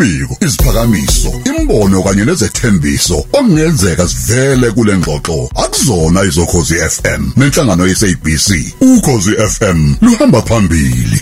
imibiko iziphakamiso imbono kanye nezethembiso okungenzeka sivele kule ngxoxo. Akuzona izokhozi FM nenhlangano yesabc ukhozi FM luhamba phambili.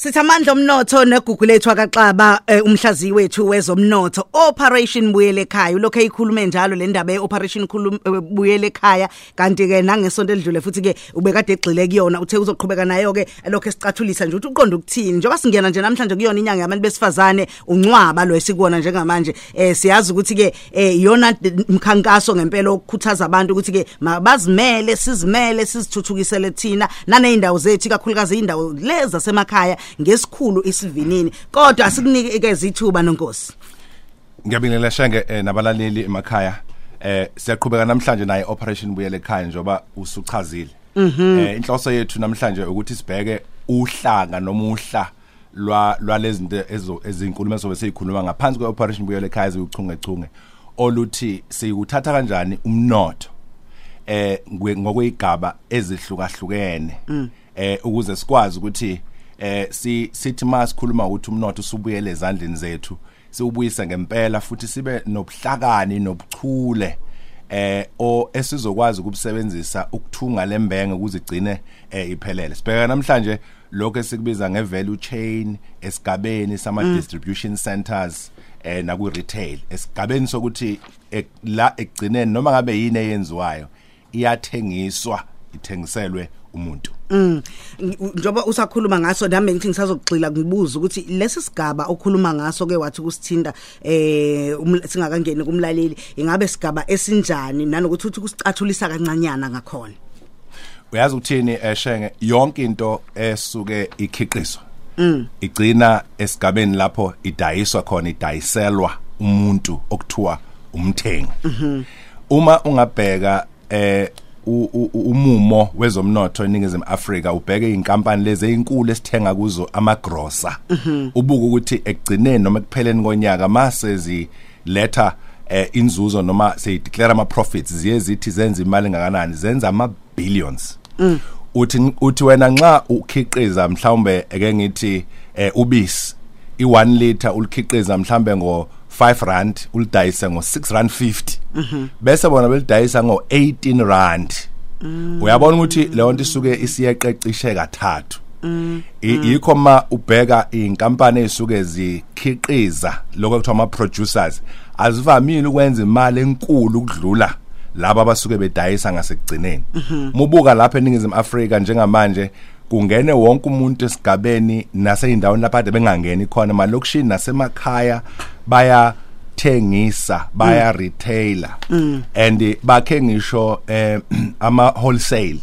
Sithamandla omnotho negugu lethu akaXaba eh, umhlaziyi wethu wezomnotho Operation Buyele ekhaya. Lokho eyikhulume njalo le ndaba yeOperation Buyele ekhaya. Kanti ke nangesonto elidlule futhi ke ubekade egxile kuyona uthe uzoqhubeka nayo ke lokho esicathulisa nje ukuthi uqonda ukuthini. Njengoba singena nje namhlanje kuyona inyanga yabantu besifazane uncwaba lo esikubona njengamanje eh siyazi ukuthi ke eh iyona imkhankaso ngempela ukukhuthaza abantu ukuthi ke mabazimele sizimele sizithuthukisele thina. Naneindawo zethu kakhulukazi indawo lezi zasemakhaya ngesikhulu isivinini kodwa asikunikeze ithuba nonkosi. Ngiyabingelela shenge eh, nabalaleli emakhaya. Eh siyaqhubeka namhlanje naye operation buyele ekhaya njoba usuchazile. Eh inhloso yethu namhlanje ukuthi sibheke uhlanga noma uhla lwa lwalezinto ezinkulumo ezobe siyikhuluma ngaphansi kweoperation buyele ekhaya ezichungechunge oluthi sikuthatha kanjani umnotho eh ngokwegaba ezihlukahlukene. Eh ukuze sikwazi ukuthi eh si sithi masikhuluma ukuthi umnotho usubuyele ezandleni zethu siubuyisa ngempela futhi sibe nobuhlakani nobuchule eh o esizokwazi ukubusebenzisa ukuthunga lembenge ukuzigcine eh iphelele. Sibheka namhlanje lokho esikubiza ngevalue chain esigabeni sama distribution centers eh naku retail esigabeni sokuthi la ekugcineni noma ngabe yini eyenziwayo iyathengiswa ithengiselwe umuntu. Mm. Njoba usakhuluma ngaso nami ngithi ngisazogxila ngibuza ukuthi lesi sigaba okhuluma ngaso ke wathi kusithinda eh singakangeni kumlaleli ingabe sigaba esinjani? Nanokuthi uthi kusicathulisa kancanyana ngakhona. Uyazi ukuthini eshenge yonke into esuke ikhiqizwa. Mm. Igcina esigabeni lapho idayiswa khona idayiselwa umuntu okuthiwa umthengi. Mhm Uma ungabheka eh umumo wezomnotho eningizimu Afrika ubheke inkampani lezi ezinkulu esithenga kuzo amagrosa ubuka ukuthi ekugcineni noma ekupheleni konyaka mase ziletha eh, inzuzo noma seyideclare ama profits ziye zithi zenza imali ngakanani zenza ama billions uthi uthi wena nxa ukhiqiza mhlawumbe eke ngithi eh, ubisi i1 liter ulikhiqiza mhlambe ngo 5 rand ulidayise ngo 6 rand 50 bese bona belidayisa ngo 18 rand uyabona ukuthi leyo nto isuke isiyeqeqishe kathathu. Yikho ma ubheka inkampani ezisuke zikhiqiza lokho ekuthiwa ama producers azivamile ukwenza imali enkulu ukudlula laba abasuke bedayisa ngasekugcineni. Mubuka lapha eningizimu Afrika njengamanje kungene wonke umuntu esigabeni naseyindaweni lapha ade bengangeni khona. Malokushini nasemakhaya baya thengisa baya retailer and bakhe ngisho eh ama wholesale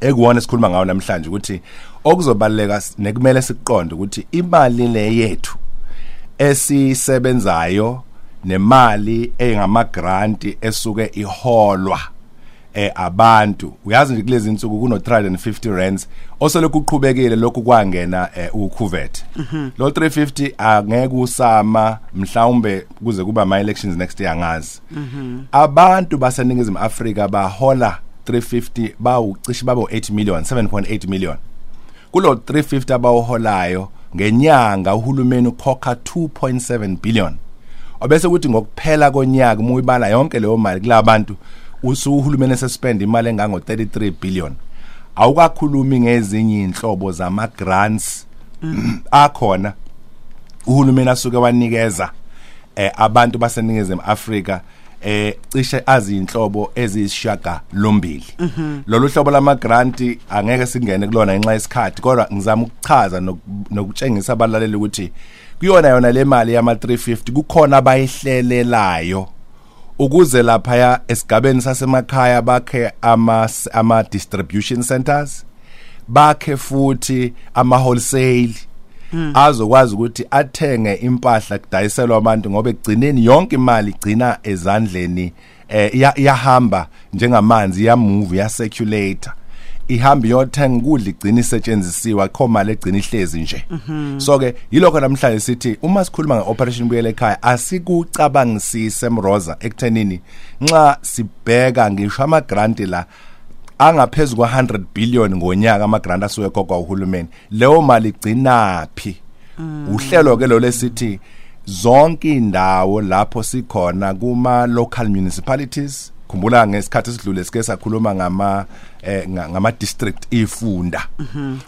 ekuwona esikhuluma ngawo namhlanje ukuthi okuzobaleka nekumele siqonde ukuthi imali le yethu esisebenzayo nemali engama grant esuke iholwa. Eh abantu. Uyazi nje kulezi insuku kuno 350 rands oselokhu uqhubekile lokhu kwangena eh, ukhuvet lo 350 angeke usama mhlawumbe kuze kuba ama elections next year ngazi abantu baseningizimu Afrika bahola 350 bawucishe babo 8 million 7.8 million. Kulo 350 abawuholayo ngenyanga uhulumeni ukhokha 2.7 billion. Obese kuthi ngokuphela konyaka uma uyibala yonke leyo mali kulabantu usuhulumeni sespend imali engango 33 billion. Awukakhulumi ngezinye inhlobo zama grants akhona. Uhulumeni asuke wanikeza eh abantu baseningizimu Afrika eh cishe azinhlobo ezishaga lombili lolu hlobo lama grant angeke singene kulona ngenxa yesikhathi kodwa ngizama ukuchaza nokutshengisa abalaleli ukuthi kuyona yona le mali yama 350 kukhona abayihlelelayo. Ukuze lapha esigabeni sasemakhaya bakhe ama ama distribution centers bakhe futhi ama wholesale azokwazi ukuthi athenge impahla kudayiselwa abantu ngoba egcineni yonke imali igcina ezandleni eh iyahamba njengamanzi ya move ya circulator ihamba iyothenga ukudla igcina isetshenzisiwa kho mali egcina ihlezi nje. So ke yilokho namhlanje sithi uma sikhuluma ngeoperation buyele ekhaya asikucabangisise mroza ekuthenini nxa sibheka ngisho ama grant la angaphezulu kwa 100 billion ngonyaka ama grant asuke kokwa uhulumeni leyo mali igcinaphi uhlelo ke lo lesithi zonke indawo lapho sikhona kuma local municipalities khumbula ngesikhathi esidlule sike sakhuluma ngama eh, nga- ngama district ifunda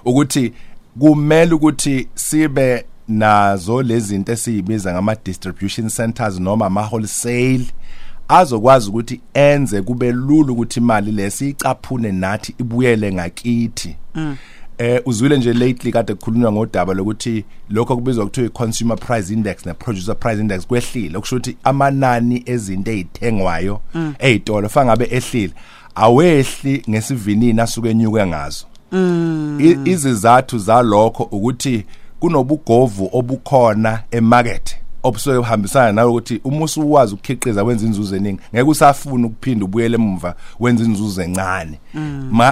ukuthi kumele ukuthi sibe nazo lezi zinto esiyibiza ngama distribution centers noma ama wholesale azokwazi ukuthi enze kube lula ukuthi imali lesicaphune nathi ibuyele ngakithi. Eh uzwile nje lately kade kukhulunywa ngodaba lokuthi lokho kubizwa kuthiwa i-consumer price index ne-producer price index kwehlile. Okusho ukuthi amanani ezinto ezithengwayo ezitolo fangabe ehlile awehli ngesivinini asuke enyuke ngazo. I- izizathu zalokho ukuthi kunobugovu obukhona emarket. Obusuke buhambisana nalokuthi uma usuwazi ukukhiqiza wenza inzuzo eningi. Ngeke usafuna ukuphinda ubuyele emuva wenza inzuzo encane.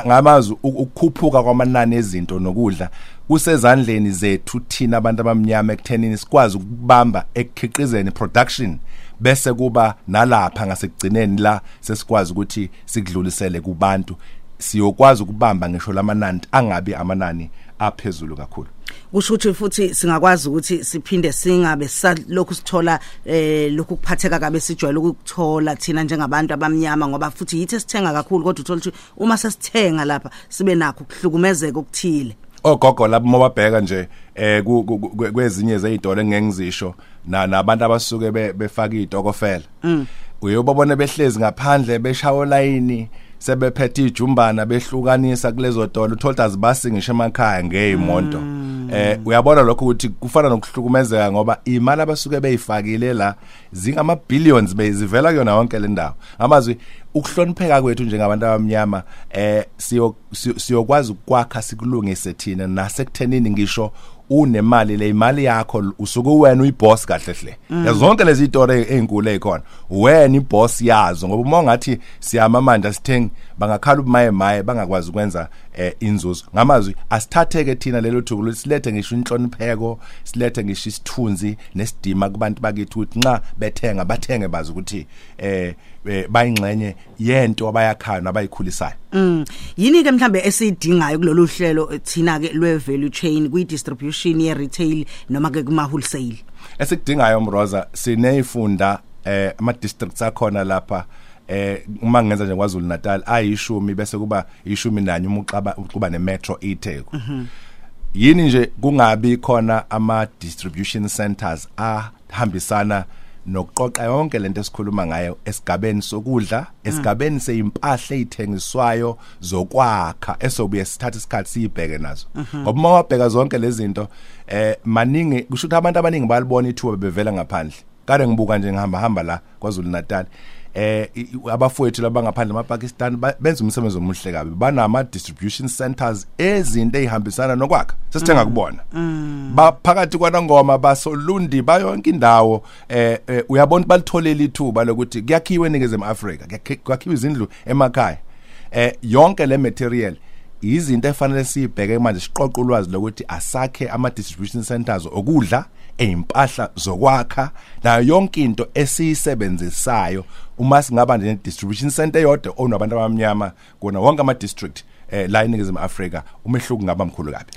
Ngamazi u- ukukhuphuka kwamanani ezinto nokudla kusezandleni zethu thina abantu abamnyama ekuthenini sikwazi ukubamba ekukhiqizeni production bese kuba nalapha ngasekugcineni la sesikwazi ukuthi sikudlulisele kubantu. Siyokwazi ukubamba ngisho lamanani angabi amanani aphezulu kakhulu. Kusho ukuthi futhi singakwazi ukuthi siphinde singabe salokhu sithola eh lokhu kuphatheka kabe sijwayele ukuthola thina njengabantu abamnyama ngoba futhi yithi sithenga kakhulu kodwa uthola ukuthi uma sesithenga lapha sibe nakho kuhlukumezeka okuthile. Ogogo labo mababheka nje eh kwezinye zezidolo engengizisho na nabantu abasuke be- befaka izitokofela uyobabona behlezi ngaphandle beshawo line sebephethe ijumbana behlukanisa kulezo dolo uthola azibasi ngisho emakhaya ngezimonto eh uyabona lokho ukuthi kufana nokuhlukumezeka ngoba imali abasuke beyifakile la zingama billions bezivela kuyona yonke le ndawo. Amazwi ukuhlonipheka kwethu njengabantu abamnyama eh siyo siyo- siyokwazi ukwakha sikulungise thina nasekuthenini ngisho unemali le imali yakho usuke wena uyiboss kahle hle. Yazonke lezi itori ezinkulu ezikhona wena iboss yazo ngoba uma ngathi siyama manje sithengi bangakhala ubumaye maye bangakwazi ukwenza eh, inzuzo ngamazwi asithatheke thina lelo thuku ukuthi silethe ngisho inhlonipheko silethe ngisho isithunzi nesidima kubantu bakithi ukuthi nxa bethenga bathenge bazi ukuthi eh eh, bayingxenye yento abayakhayo nabayikhulisayo Mm. Yini ke mhlambe esidingayo kulolu hlelo eh, thina ke lwe value chain kwi distribution ye retail noma ke kuma wholesale. esikudingayo mroza sineyifunda eh ama districts akhona lapha eh uma ngenza nje kwaZulu Natal ayishumi bese kuba ishumi nanye uma uqaba kuba ne metro eTheku yini nje kungabi khona ama distribution centers ahambisana nokuqoqa yonke lento esikhuluma ngayo esigabeni sokudla esigabeni seyimpahla ezithengiswayo zokwakha esobuye sithatha isikhathi siyibheke nazo. Ngoba uma wabheka zonke lezi zinto eh maningi kusho ukuthi abantu abaningi balibona ithuba bevela ngaphandle. Kade ngibuka nje ngihamba hamba la kwaZulu Natal. Eh i- i- abafowethu labangaphandle eMapakistan ba- benza umsebenzi omuhle kabi. Banama distribution centers ezinto ezihambisana nokwakha. Sesithenga kubona. Baphakathi kwanongoma basolundi bayonke indawo eh eh, uyabona balitholela ithuba lokuthi kuyakhiwe eNingizimu Afrika kuyakhi- kwakhiwa izindlu emakhaya. Eh yonke le material izinto efanele sibheke manje siqoqa ulwazi lokuthi asakhe ama distribution centers okudla ezimpahla zokwakha nayo yonke into esiyisebenzisayo. Uma singaba nje distribution center eyodwa onabantu abamnyama kona wonke ama district eh la eNingizimu Afrika umehluko ngaba mkhulu kabi.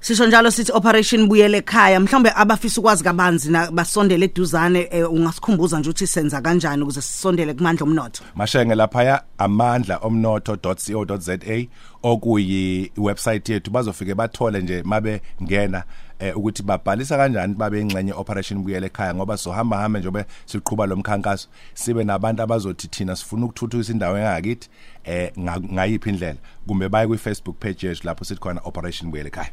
Sisho njalo sithi operation buyele ekhaya mhlawumbe abafisa ukwazi kabanzi basondele eduzane eh, ungasikhumbuza nje ukuthi senza kanjani ukuze sisondele kumandla omnotho. mashenge lapha amandla omnotho.co.za okuyi website yethu. Bazofike bathole nje mabe ngena eh, ukuthi babhalisa kanjani babe ingxenye operation buyele ekhaya ngoba sohamba hamba njobe siqhubha lomkhankaso sibe nabantu abazothi thina sifuna ukuthuthukisa indawo engakithi eh nga- ngayiphi indlela. Kumbe baye kwi Facebook page yethu lapho sithi khona operation buyele ekhaya.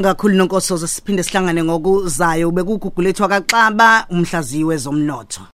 Ngakhulu nonkosozo siphinde sihlangane ngokuzayo bekugugulethu akaxaba umhlaziwe zomnotho.